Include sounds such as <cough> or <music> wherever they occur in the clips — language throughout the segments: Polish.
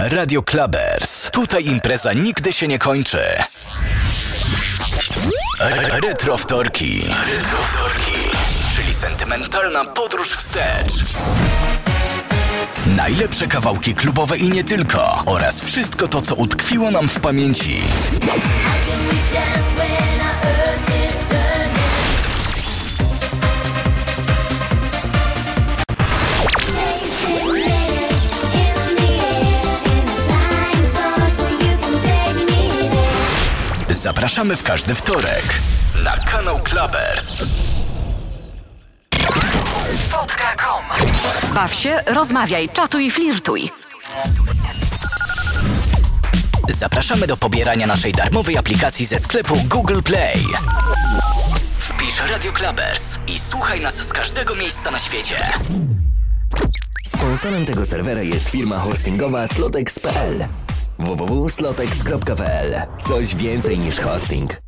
Radio Clubbers. Tutaj impreza nigdy się nie kończy. Retro wtorki. Retro wtorki. Czyli sentymentalna podróż wstecz. Najlepsze kawałki klubowe i nie tylko. Oraz wszystko to, co utkwiło nam w pamięci. Zapraszamy w każdy wtorek na kanał Clubbers. Fotka.com Baw się, rozmawiaj, czatuj i flirtuj. Zapraszamy do pobierania naszej darmowej aplikacji ze sklepu Google Play. Wpisz Radio Clubbers i słuchaj nas z każdego miejsca na świecie. Sponsorem tego serwera jest firma hostingowa slotex.pl www.slotex.pl Coś więcej niż hosting.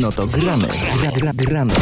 No to gramy, gra, gra, gramy.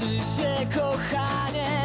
Czy się kochanie.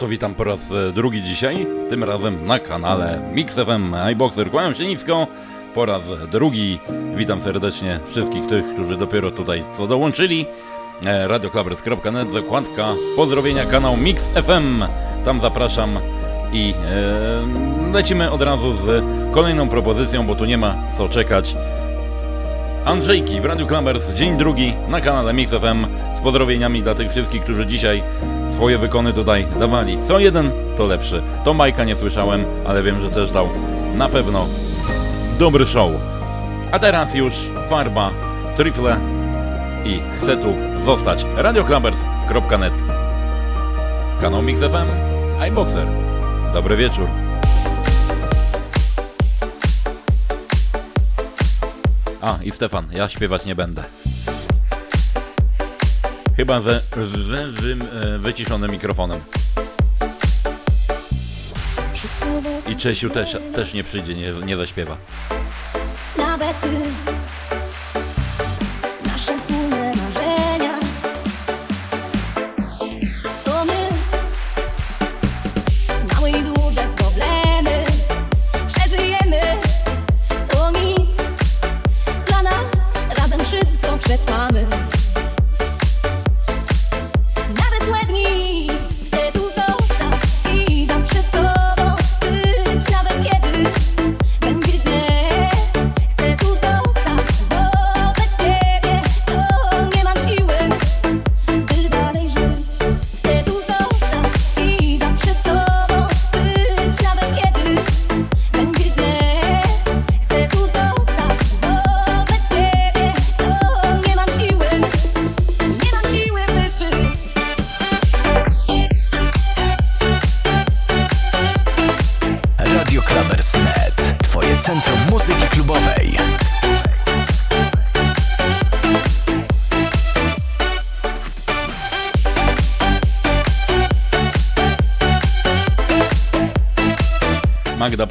To witam po raz e, drugi dzisiaj, tym razem na kanale Mix FM iBoxer. Kłaniam się nisko po raz drugi. Witam serdecznie wszystkich tych, którzy dopiero tutaj co dołączyli. E, Radioclubers.net, zakładka pozdrowienia kanał Mix FM. Tam zapraszam i e, lecimy od razu z kolejną propozycją, bo tu nie ma co czekać. Andrzejki w Clubbers, dzień drugi na kanale Mix FM z pozdrowieniami dla tych wszystkich, którzy dzisiaj swoje wykony tutaj dawali. Co jeden, to lepszy. To Majka nie słyszałem, ale wiem, że też dał na pewno dobry show. A teraz już farba, trifle i chcę tu zostać. radioclubbers.net Kanał Mix FM, iBoxer. Dobry wieczór. A, i Stefan, ja śpiewać nie będę. Chyba ze, z e, wyciszonym mikrofonem. I Czesiu też, też nie przyjdzie, nie, nie zaśpiewa.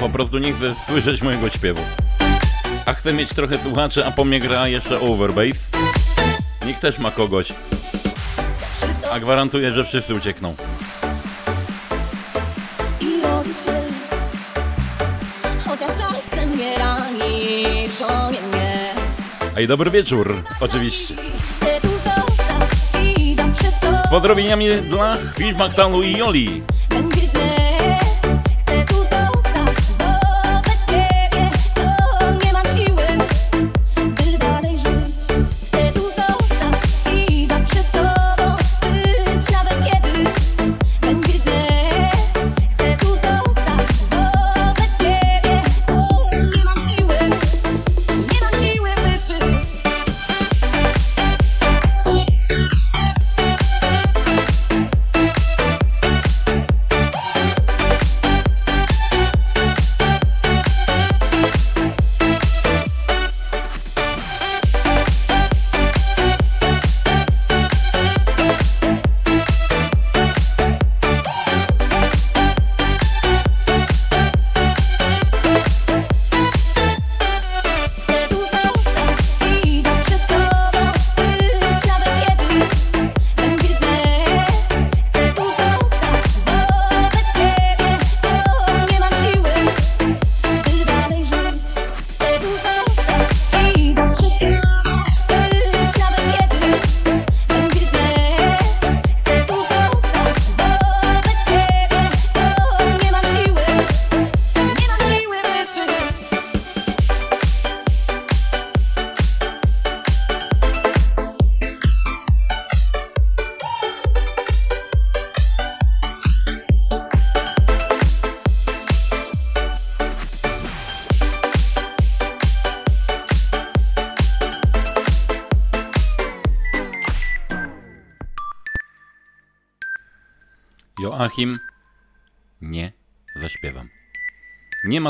Po prostu nie chcę słyszeć mojego śpiewu. A chcę mieć trochę słuchaczy, a po mnie gra jeszcze Overbass. Niech też ma kogoś. A gwarantuję, że wszyscy uciekną. i rodzić się Chociaż czasem nie rani mnie i dobry wieczór, oczywiście. Pozdrowieniami dla Chwil Maktalu i Joli.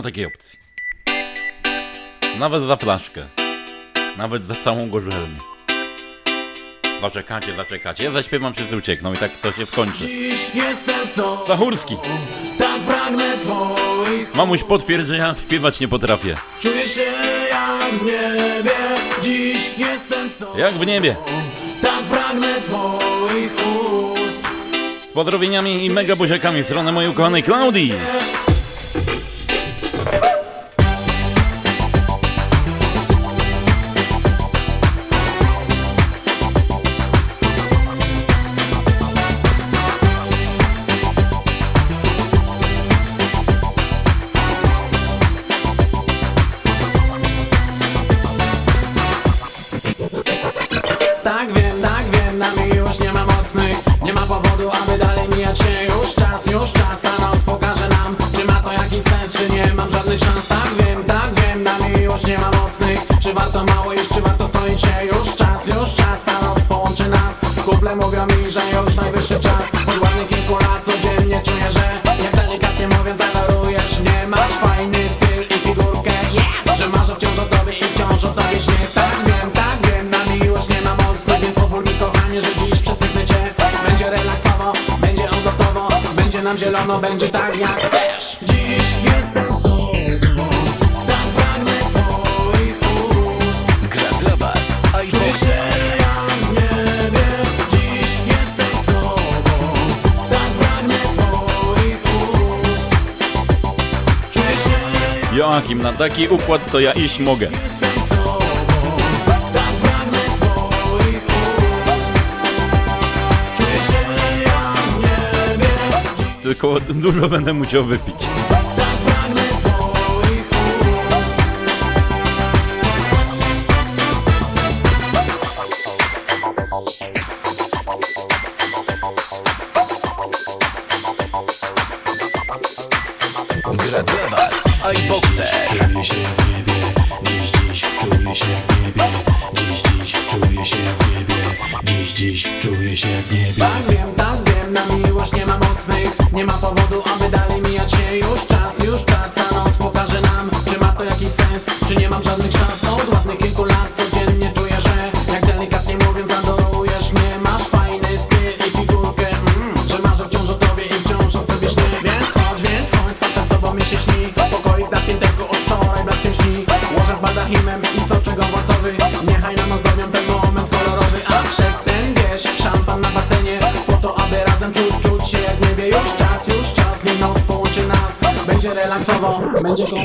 ma takiej opcji. Nawet za flaszkę. Nawet za całą gorzelnię. Zaczekacie, zaczekacie. Ja zaśpiewam, wszyscy uciekną i tak to się skończy. Zachórski. Tak pragnę twoich Mamuś potwierdza, ja śpiewać nie potrafię. Czuję się jak w niebie, dziś jestem z. Jak w niebie. Tak pragnę twoich ust. Z pozdrowieniami i mega buziakami w stronę mojej ukochanej Klaudii. Zmieniać się już czas, już czas Ta noc pokaże nam, czy ma to jakiś sens Czy nie mam żadnych szans, tak wiem, tak wiem Na miłość nie ma mocnych, czy warto mało Już czy warto stoić się, już czas, już czas Ta noc połączy nas, kuple mówią mi, że już najwyższy czas. wszystkim. Na taki układ to ja iść mogę. Tylko dużo będę musiał wypić. 我们就 <laughs> 说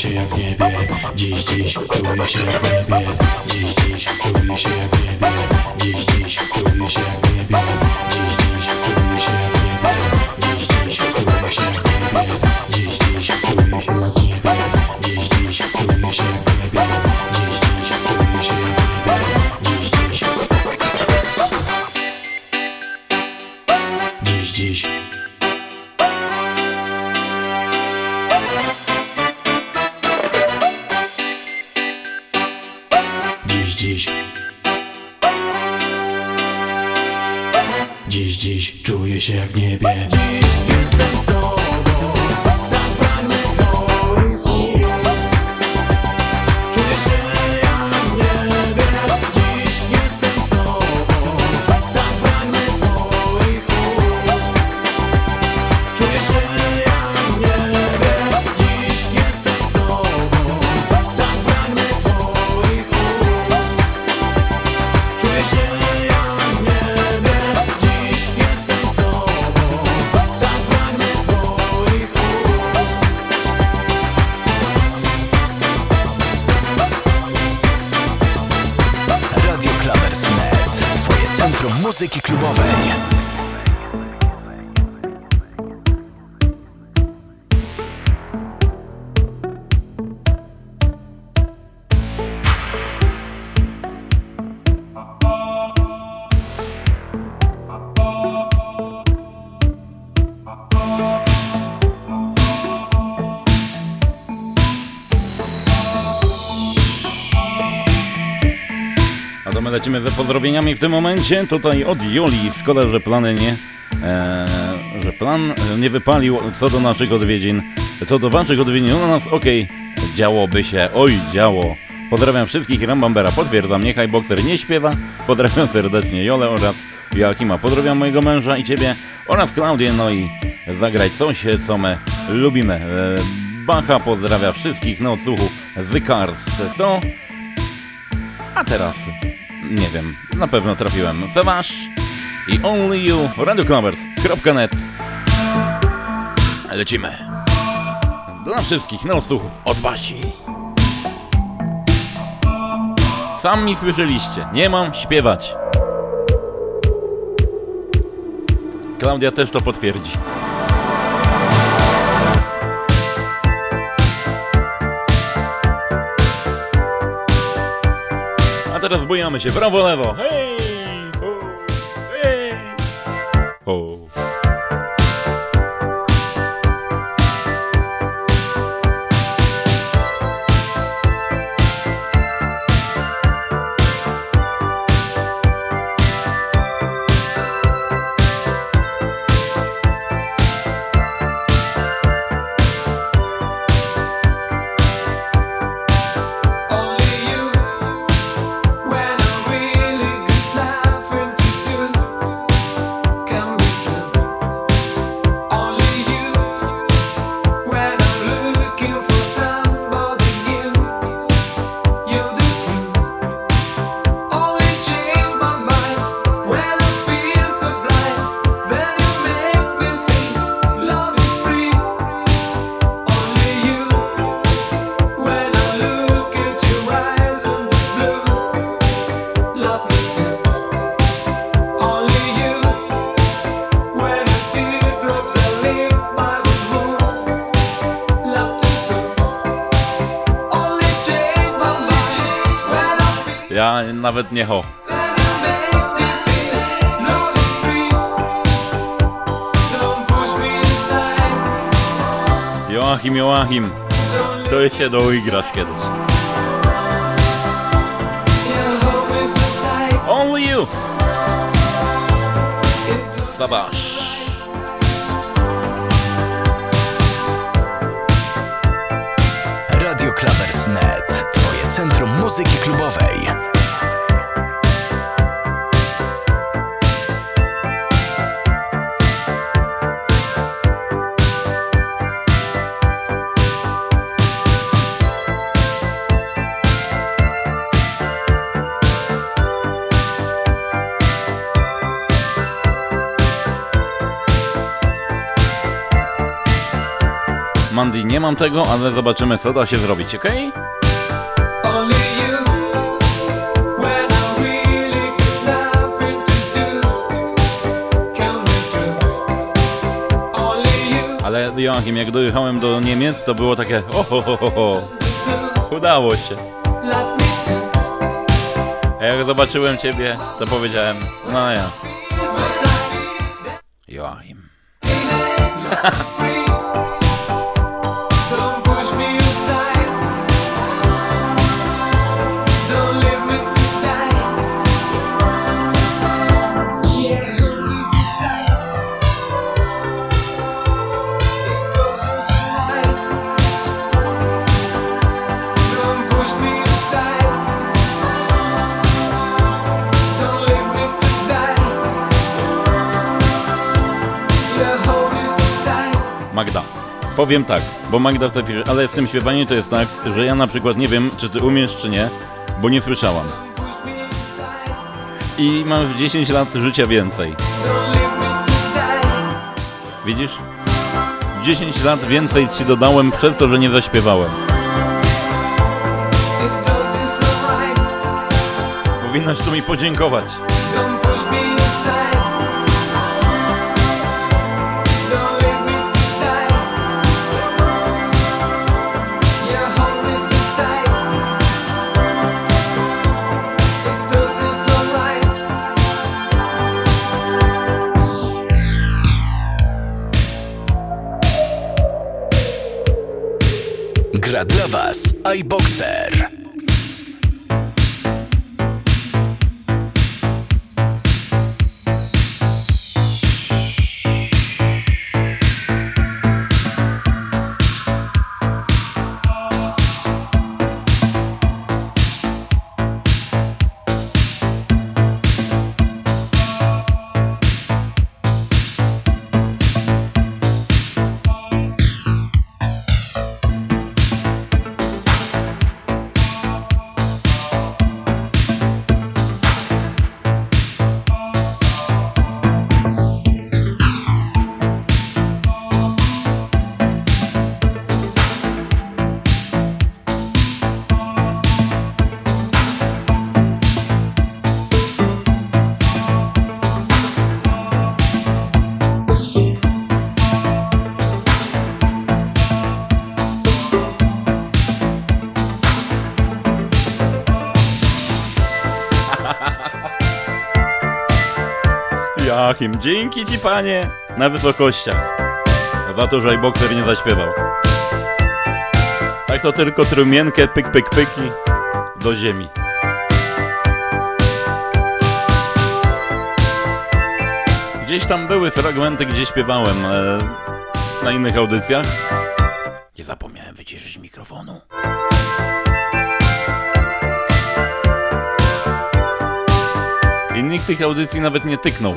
się jak niebie. Dziś, dziś czuję się jak niebie. Dziś, dziś czuję się jak niebie. Dziś, dziś czuję się jak niebie. Lecimy ze w tym momencie. Tutaj od Joli. Szkoda, że plany nie... E, że plan nie wypalił co do naszych odwiedzin. Co do waszych odwiedzin, u nas okej, okay, działoby się, oj działo. Pozdrawiam wszystkich Rambambera, potwierdzam, niechaj bokser nie śpiewa. Pozdrawiam serdecznie Jolę oraz Joachima. Pozdrawiam mojego męża i ciebie oraz Klaudię, no i zagrać coś, co my lubimy. E, Bacha pozdrawia wszystkich na odsłuchu z Cars. To... A teraz, nie wiem, na pewno trafiłem. Sewasz i Only You, radioclovers.net Lecimy. Dla wszystkich na odsłuchu od Basi. Sami słyszeliście, nie mam śpiewać. Klaudia też to potwierdzi. Teraz bujamy się prawo, lewo. Hej! Nawet nie ho. Joachim, Joachim, to się doigrasz kiedyś. Only you! Zabasz. Radio Clubbers.net. Twoje centrum muzyki klubowej. Nie mam tego, ale zobaczymy co da się zrobić, ok? Ale Joachim, jak dojechałem do Niemiec, to było takie ohohoho. Udało się. A jak zobaczyłem ciebie, to powiedziałem, no ja. Joachim. Powiem tak, bo Magda chce pisze, ale w tym śpiewaniu to jest tak, że ja na przykład nie wiem, czy ty umiesz, czy nie, bo nie słyszałam. I mam w 10 lat życia więcej. Widzisz? 10 lat więcej ci dodałem przez to, że nie zaśpiewałem. Powinnaś tu mi podziękować. Elohim, dzięki Ci Panie na wysokościach za to, że iBoxer nie zaśpiewał. Tak to tylko trumienkę pyk pyk pyki do ziemi. Gdzieś tam były fragmenty, gdzie śpiewałem e, na innych audycjach. Nie zapomniałem wyciszyć mikrofonu. I nikt tych audycji nawet nie tyknął.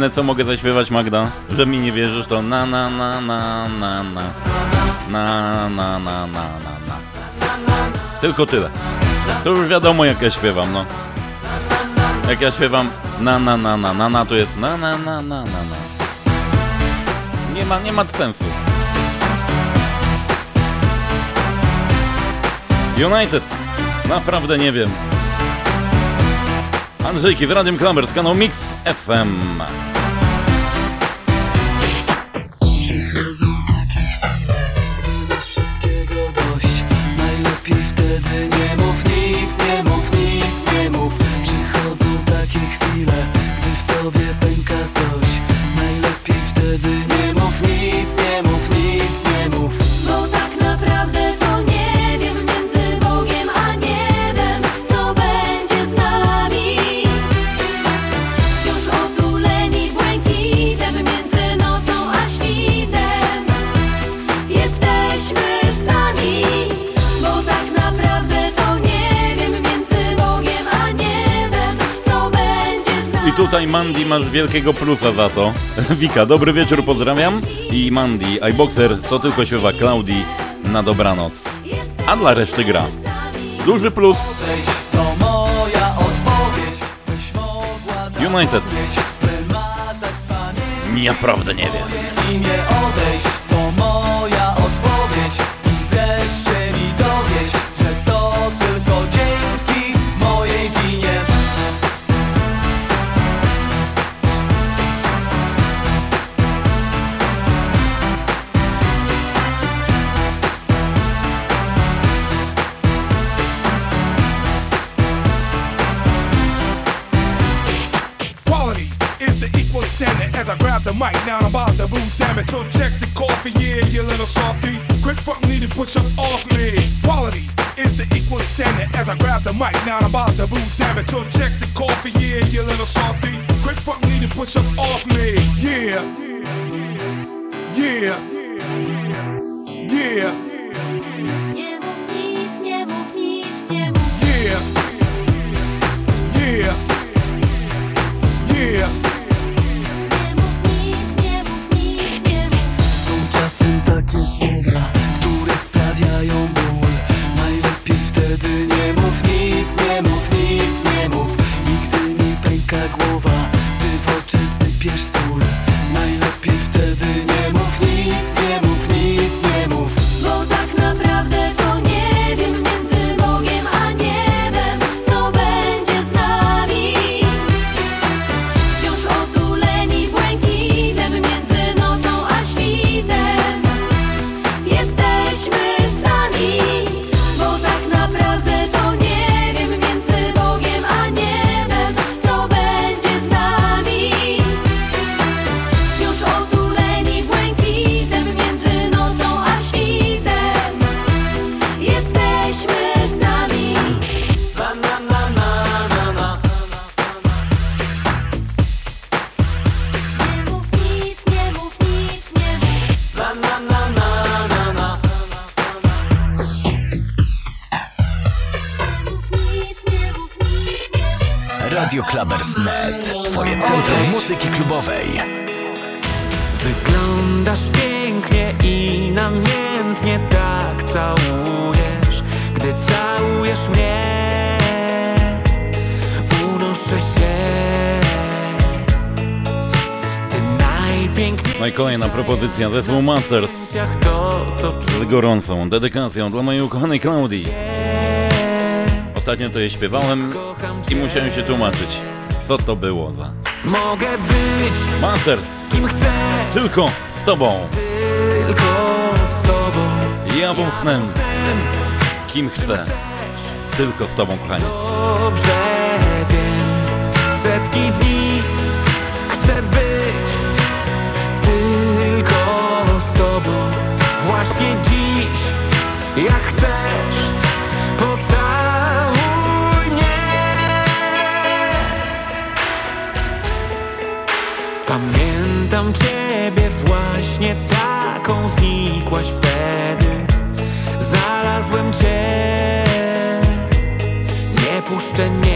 Jedyne co mogę zaśpiewać Magda, że mi nie wierzysz to na na na na na na na na na na na na Tylko tyle. To już wiadomo jak ja śpiewam, no. Jak ja śpiewam na na na na na na to jest na na na na na na. Nie ma, nie ma sensu. United. Naprawdę nie wiem. Andrzejki w Radium Klamers, kanał Mix FM. Tutaj Mandy masz wielkiego plusa za to. <laughs> Wika, dobry wieczór, pozdrawiam. I Mandy, iBoxer to tylko śpiewa Klaudii na dobranoc. A dla reszty gra. Duży plus. United. pamięci Naprawdę nie wiem. So check the coffee, yeah, you little softy. Quick fuck me to push up off me. Quality is the equal standard as I grab the mic. Now I'm about to boot, damn it. So check the coffee, yeah, you little softy. Quick fuck me to push up off me. Yeah. Yeah. Yeah. Nie over. Jazznet, twoje centrum muzyki klubowej. Wyglądasz pięknie i namiętnie tak całujesz, gdy całujesz mnie. Unoszę się. No i kolejna propozycja zespół Masters z gorącą dedykacją dla mojej ukochanej Klaudii. Ostatnio to je śpiewałem i musiałem się tłumaczyć. Co to było za... Mogę być Master, kim chcę, tylko z tobą. tylko z tobą. Jawą snem, Jestem, kim chcę. Tylko z tobą, kochanie. dobrze wiem. Setki dni chcę być tylko z tobą. Właśnie dziś ja chcę Szukam ciebie właśnie taką Znikłaś wtedy. Znalazłem cię. Nie puszczę, nie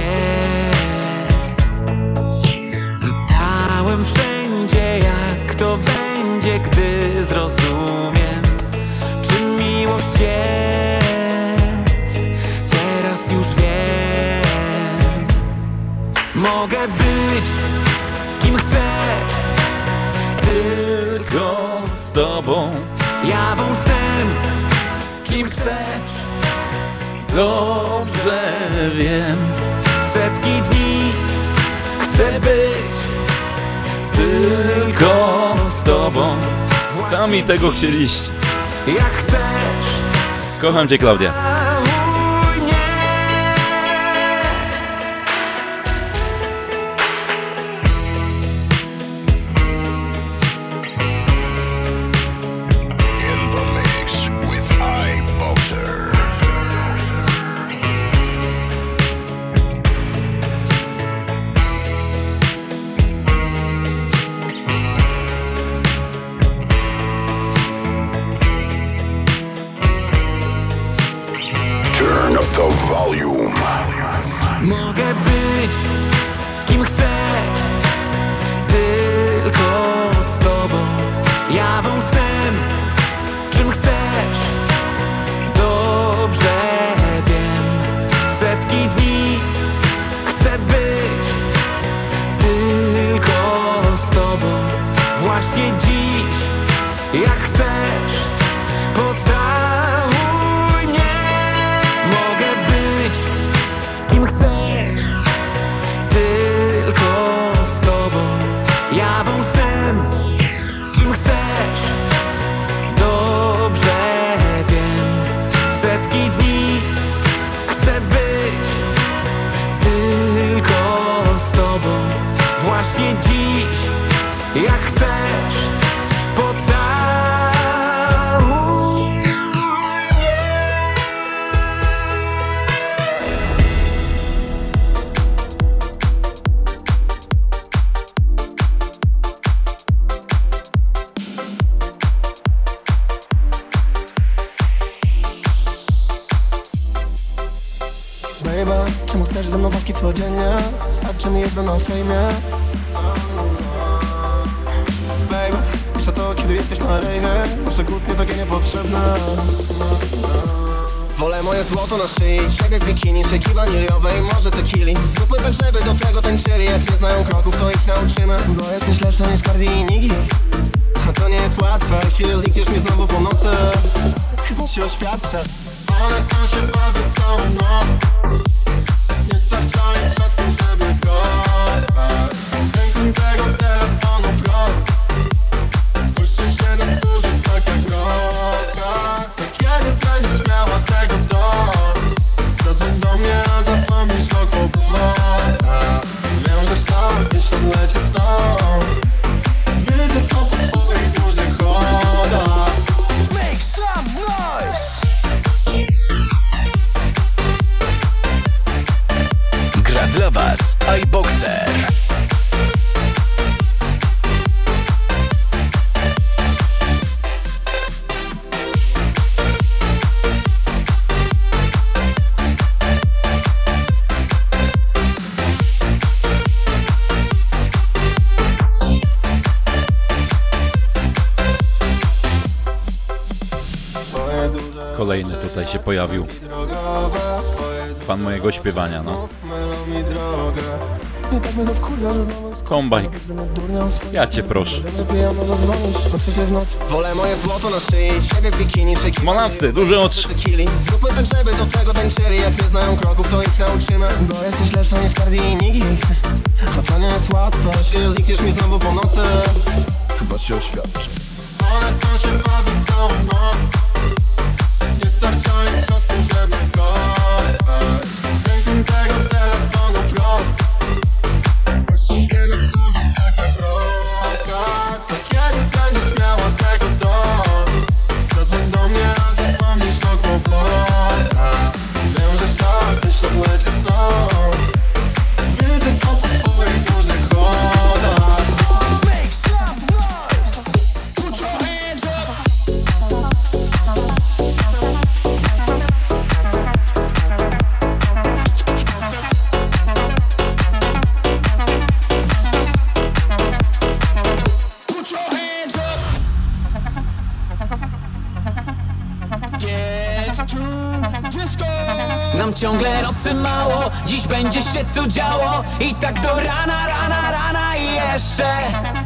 dobrze wiem. Setki dni chcę być tylko z tobą. Sami tego chcieliście. Jak chcesz. Kocham cię Klaudia. oraz iBoxer. Kolejny tutaj się pojawił. Pan mojego śpiewania, no. Tak Kombajk. Ja cię proszę. Nocy Wolę moje złoto na szyi, ciebie w bikini czy Monasty, duże oczy. Zróbmy tak, żeby do tego tańczyli. Jak nie znają kroków, to ich nauczymy. Bo jesteś lepsza niż Cardi i Niki A to nie jest łatwe. Jeśli znikniesz mi znowu po nocy Chyba ci oświadczę. One chcą się bawić całą noc Nie starcza im czasu, żeby Think and tag up that się tu działo I tak do rana, rana, rana i jeszcze.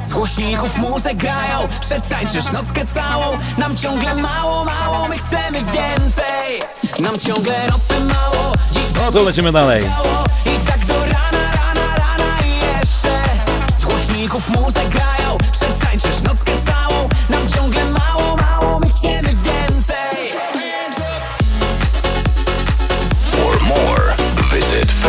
Z głośników muzę grają, przetańczysz nockę całą. Nam ciągle mało, mało, my chcemy więcej. Nam ciągle nocy mało, dziś No to lecimy dalej. działo I tak do rana, rana, rana i jeszcze. Z głośników muzę grają, przetańczysz nockę całą. Nam ciągle mało, mało,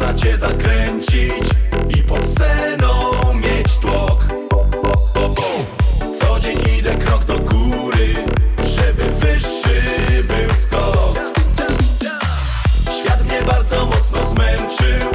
Maksa cię zakręcić I pod sceną mieć tłok o, o. Co dzień idę krok do góry Żeby wyższy był skok Świat mnie bardzo mocno zmęczył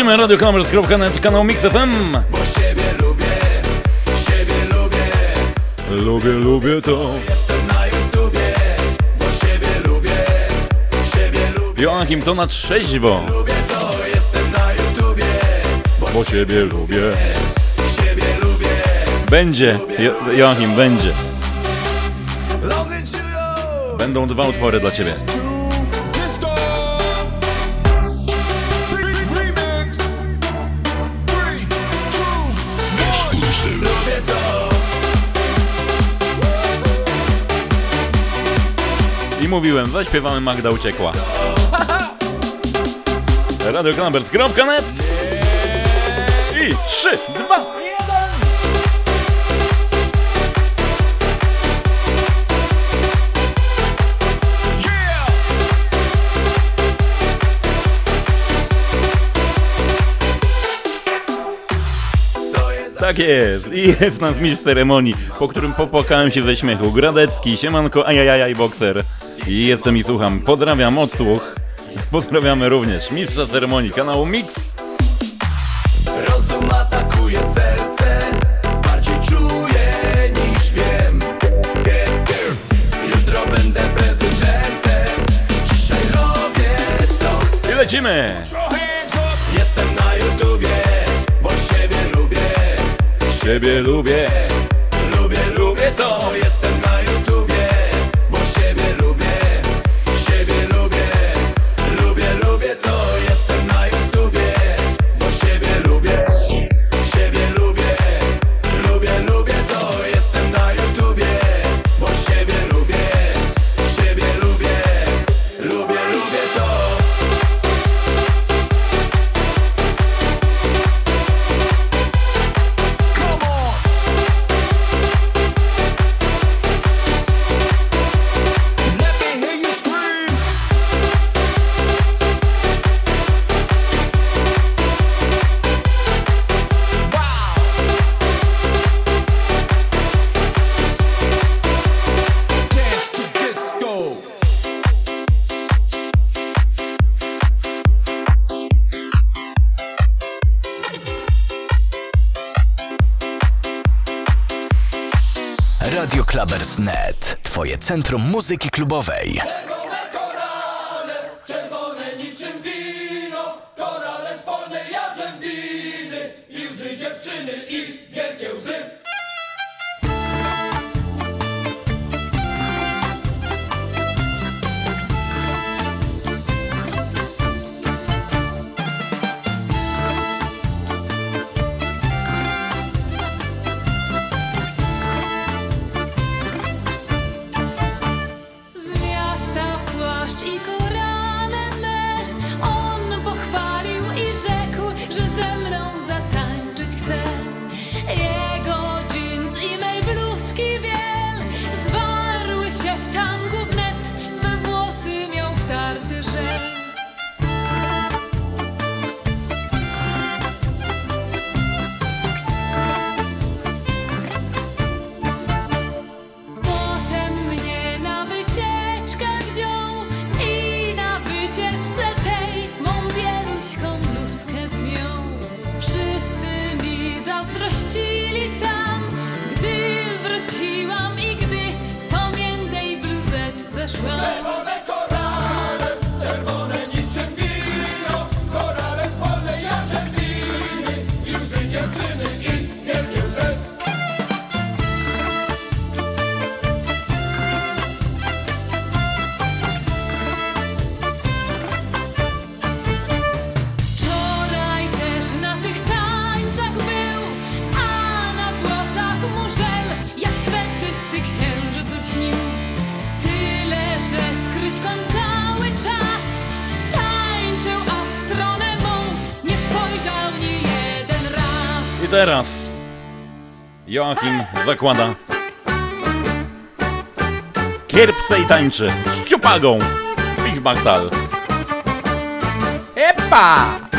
To lecimy, radiokamerz.net, kanał Mix FM. bo siebie lubię, siebie lubię. Lubię, lubię to. Jestem na YouTubie, bo siebie lubię, siebie lubię, Joachim to na trzeźwo, lubię to. Jestem na YouTubie, bo ciebie lubię. siebie lubię. Będzie, jo Joachim, będzie. Cheerio, Będą dwa utwory dla ciebie. Mówiłem, zaśpiewamy Magda uciekła. Radiokamerz.net I 3, 2, 1 Tak jest, i jest nas mistrz ceremonii, po którym popłakałem się ze śmiechu. Gradecki, siemanko, ajajajaj, bokser. Jestem i słucham. Pozdrawiam odsłuch. Pozdrawiamy również mistrza ceremonii kanału Mix. Rozum atakuje serce, bardziej czuję niż wiem. Jutro będę prezydentem, dzisiaj robię co chcę. I lecimy! Jestem na YouTubie, bo siebie lubię. Siebie lubię. Lubię, lubię to jest. Centrum Muzyki Klubowej. teraz Joachim zakłada kierpce i tańczy z ciupagą. Big Magdal. Epa!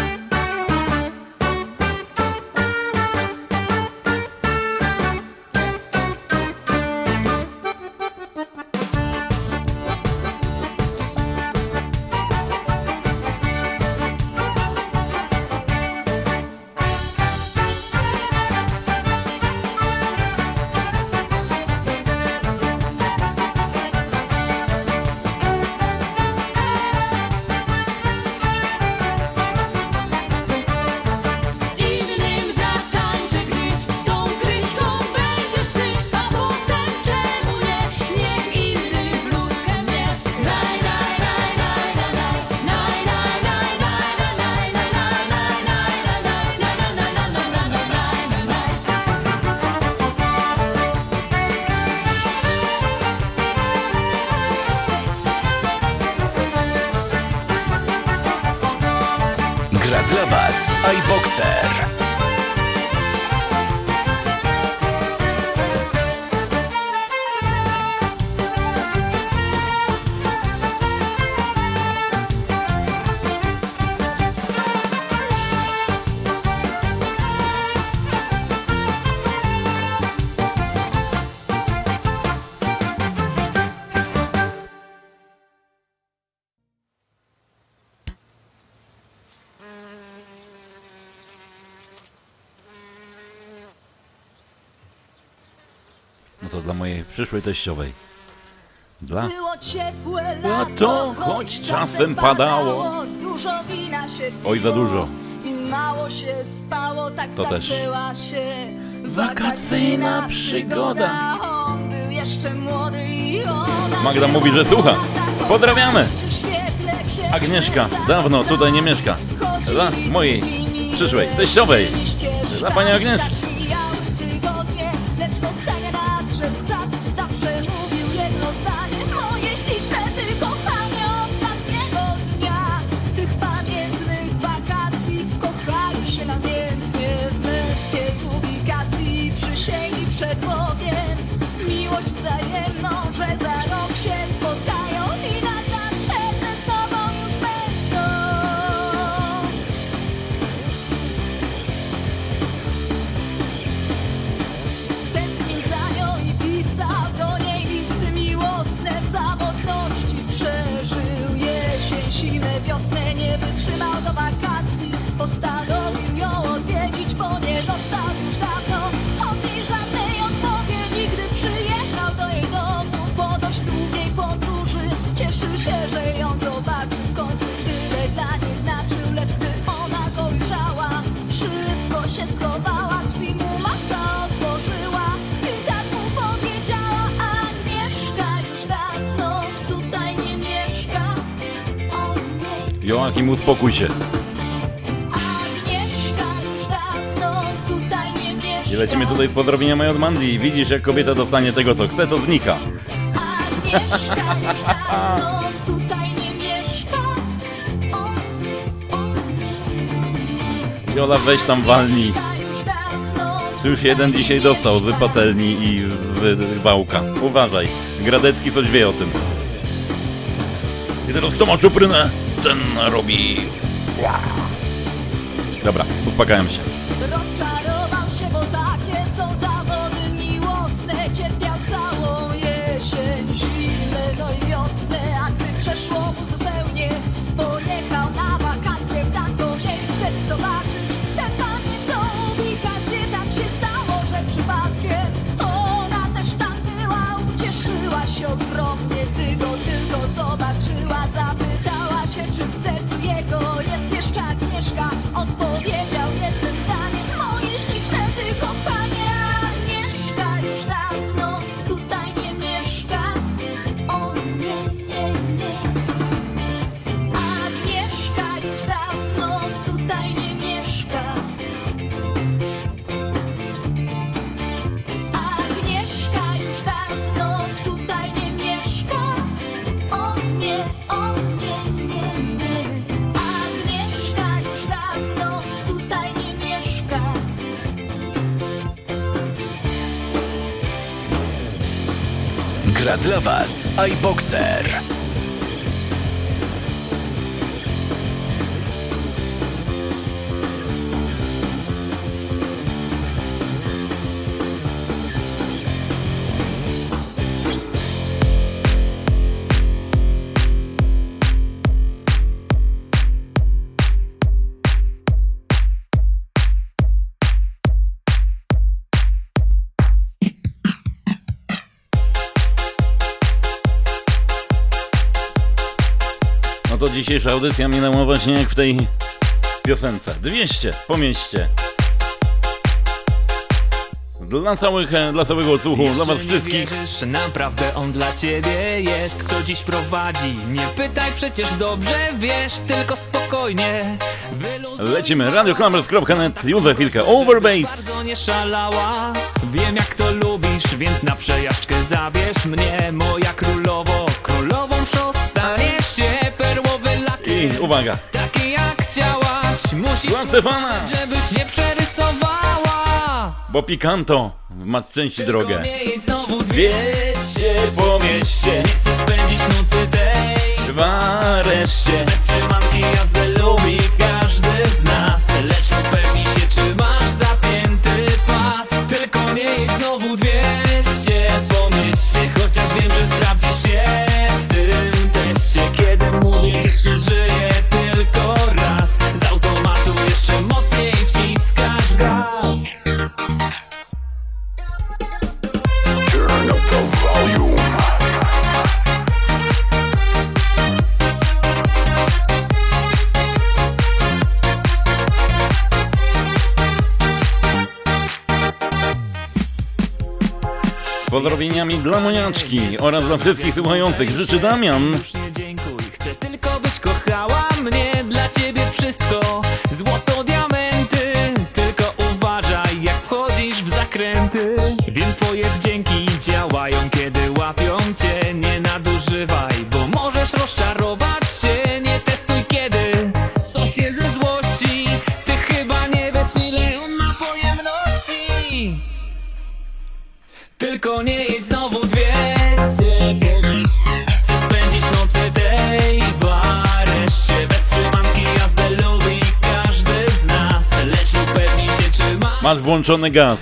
przyszłej teściowej. Dla... Było ciepłe lato, no to choć czasem padało, dużo wina się piło, Oj, za dużo. I mało się spało, tak to zaczęła też. się wakacyjna przygoda. On był jeszcze młody i ona... Magda mówi, że słucha. Pozdrawiamy! Agnieszka dawno tutaj nie mieszka. Dla mojej przyszłej teściowej. Dla pani Agnieszki. Joachim, uspokój się. I lecimy tutaj z pozdrowieniami od Mandy. I widzisz, jak kobieta dostanie tego, co chce, to znika. <laughs> Jola, weź tam walnij. już jeden dzisiaj dostał z patelni i z wałka. Uważaj, Gradecki coś wie o tym. I teraz kto ma czuprynę, ten robi... Dobra, uspokajam się. iBoxer. To dzisiejsza audycja minęła właśnie jak w tej piosence. 200 po mieście. Dla, całych, dla całego odsłuchu, dla was Jeszcze nie wszystkich. wierzysz, naprawdę on dla ciebie jest Kto dziś prowadzi, nie pytaj, przecież dobrze wiesz Tylko spokojnie Lecimy, radioklamers.net, już za chwilkę Overbase. Bardzo nie szalała Wiem jak to lubisz, więc na przejażdżkę zabierz mnie Moja królowo, uwaga, taki jak chciałaś Musisz Dla Stefana. żebyś nie przerysowała bo Picanto ma części drogę. Dwieście po mieście Nie chcę spędzić nocy tej Dwa reszcie. Bez trzymanki jazdę lubi każdy z nas Lecz upewnij pozdrowieniami dla Moniaczki oraz dla wszystkich słuchających. Życzy Damian. Ma Masz włączony gaz.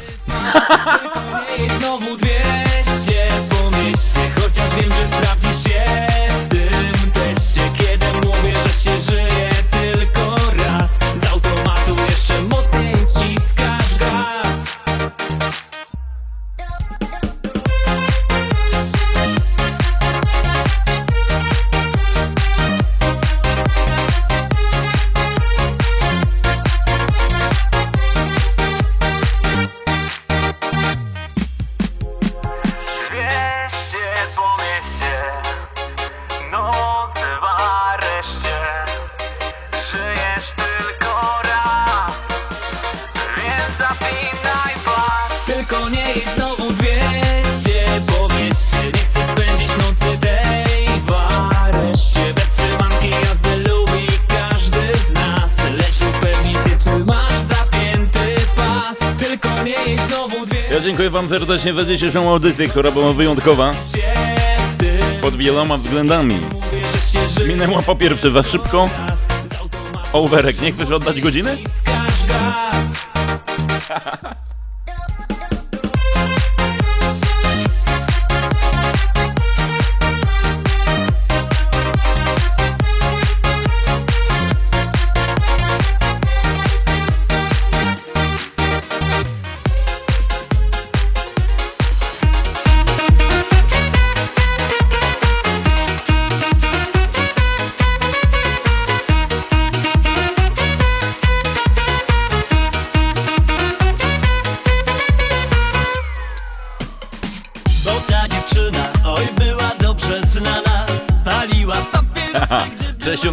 Serdecznie za dzisiejszą audycję, która była wyjątkowa pod wieloma względami. Minęła po pierwsze za szybko. Ołwerek, nie chcesz oddać godziny? <laughs>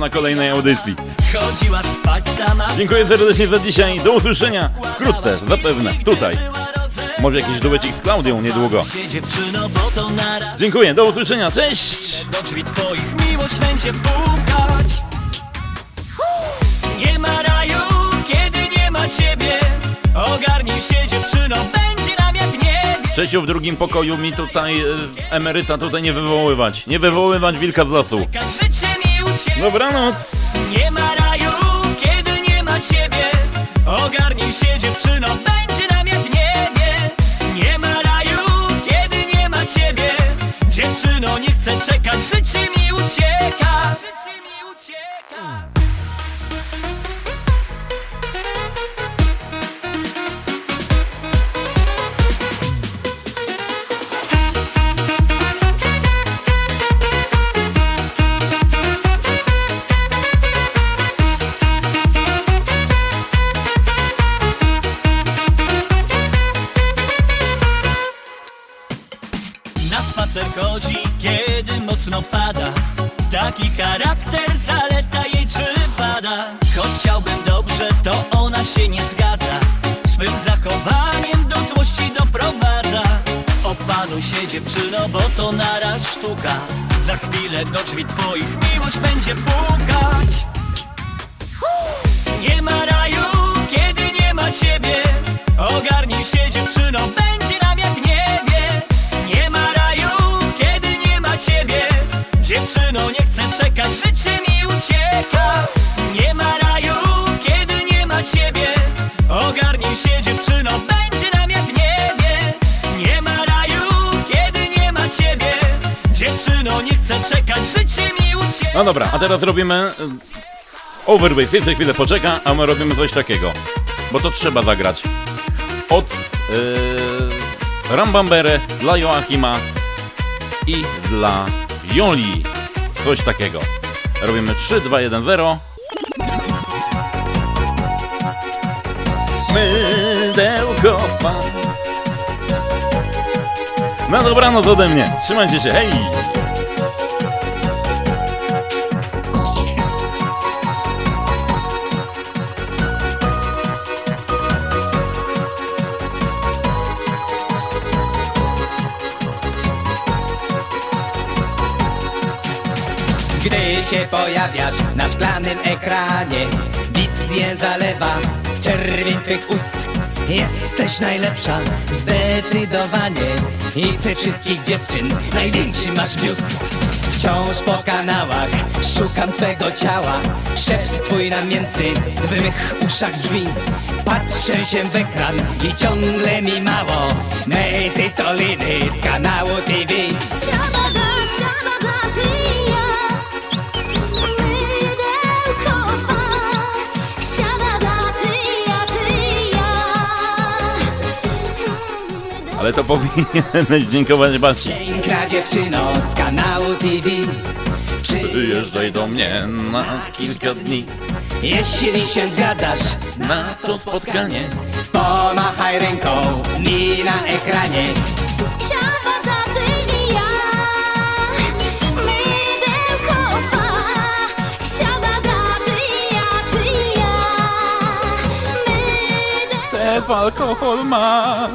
na kolejnej audycji. chodziła spać sama Dziękuję serdecznie za dzisiaj. Do usłyszenia wkrótce, zapewne, tutaj. Może jakiś duecik z Klaudią niedługo. Dziękuję, do usłyszenia, cześć! Do drzwi twoich miłość będzie pukać Nie ma raju, kiedy nie ma ciebie Ogarnij się dziewczyno, będzie w niebie Czesiu w drugim pokoju mi tutaj e, emeryta tutaj nie wywoływać. Nie wywoływać wilka z lasu. Dobranoc! Nie ma raju, kiedy nie ma ciebie. Ogarnij się dziewczyno, będzie namiot w niebie. Nie ma raju, kiedy nie ma ciebie. Dziewczyno, nie chcę czekać, życie mi Chodzi, kiedy mocno pada. Taki charakter, zaleta jej czy wada Choć chciałbym dobrze, to ona się nie zgadza. Swym zachowaniem do złości doprowadza. Opanuj się dziewczyno, bo to naraz sztuka. Za chwilę do drzwi twoich miłość będzie pukać. Nie ma raju, kiedy nie ma ciebie. Ogarnij się dziewczyno, czekać, życie mi ucieka Nie ma raju, kiedy nie ma ciebie Ogarnij się dziewczyno, będzie namiot w niebie Nie ma raju, kiedy nie ma ciebie Dziewczyno, nie chcę czekać, życie mi ucieka No dobra, a teraz robimy e, Overweight. Jeszcze chwilę poczeka, a my robimy coś takiego. Bo to trzeba zagrać. Od yy, Rambambere dla Joachima i dla Joli. Coś takiego. Robimy 3, 2, 1, 0. Mydełko fan. Na dobranoc ode mnie. Trzymajcie się, hej! Się pojawiasz na szklanym ekranie. Wizję zalewa czerwień twych ust. Jesteś najlepsza, zdecydowanie. I ze wszystkich dziewczyn największy masz biust. Wciąż po kanałach szukam twego ciała. Szept twój namiętny w mych uszach brzmi. Patrzę się w ekran i ciągle mi mało. Mej cycoliny z kanału TV Siabada, siabada, ty Ale to powinieneś dziękować Baci. Piękna dziewczyno z kanału TV Przyjeżdżaj do mnie na kilka dni. Jeśli się zgadzasz na to spotkanie Pomachaj ręką mi na ekranie Siabada, ty i ja Mydełko fa Siabada, ty i ja, ty i ja Tef alkohol ma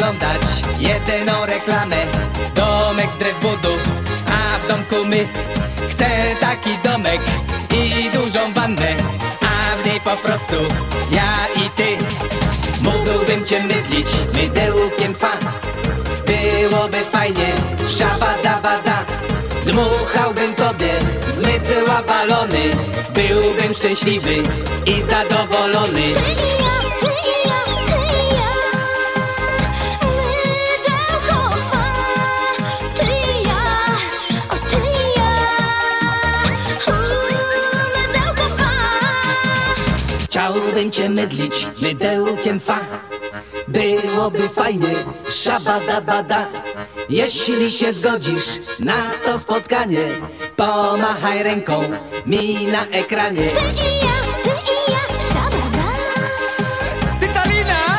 oglądać jedyną reklamę. Domek z drew budu, a w domku my. Chcę taki domek i dużą wannę A w niej po prostu ja i ty. Mógłbym cię mydlić mydełkiem fa. Byłoby fajnie, szabadabada. Dmuchałbym tobie z balony. Byłbym szczęśliwy i zadowolony Chciałbym cię mydlić mydełkiem fa. Byłoby fajnie, szabadabada Jeśli się zgodzisz na to spotkanie Pomachaj ręką mi na ekranie. Ty i ja, ty i ja, siabada Cytalina,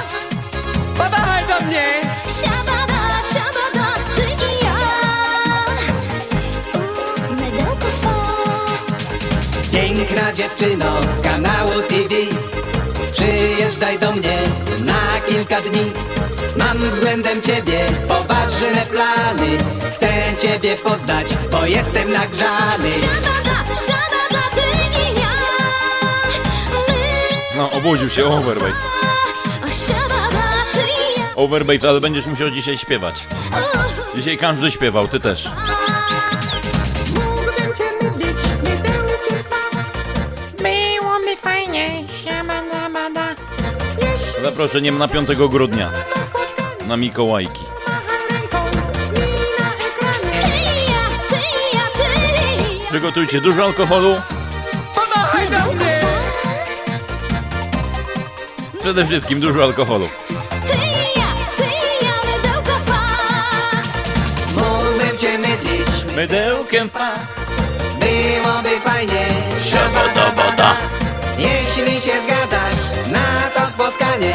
pomachaj do mnie. Siabada, siabada, ty i ja. Mydełko fa. Piękna dziewczyno z kanału TV Przyjeżdżaj do mnie na kilka dni. Mam względem ciebie poważne plany. Chcę ciebie poznać, bo jestem nagrzany. Siabada, ty i ja. No, obudził się Overbait. Siabada, ty i ja. Overbait, ale będziesz musiał dzisiaj śpiewać. Dzisiaj każdy śpiewał, ty też. Zaproszeniem na 5 grudnia. Na Mikołajki. Przygotujcie dużo alkoholu. Przede wszystkim dużo alkoholu. Mógłbym cię mydlić Mydełkiem fa. Byłoby fajnie Szabadabada. Jeśli się zgadzasz spotkanie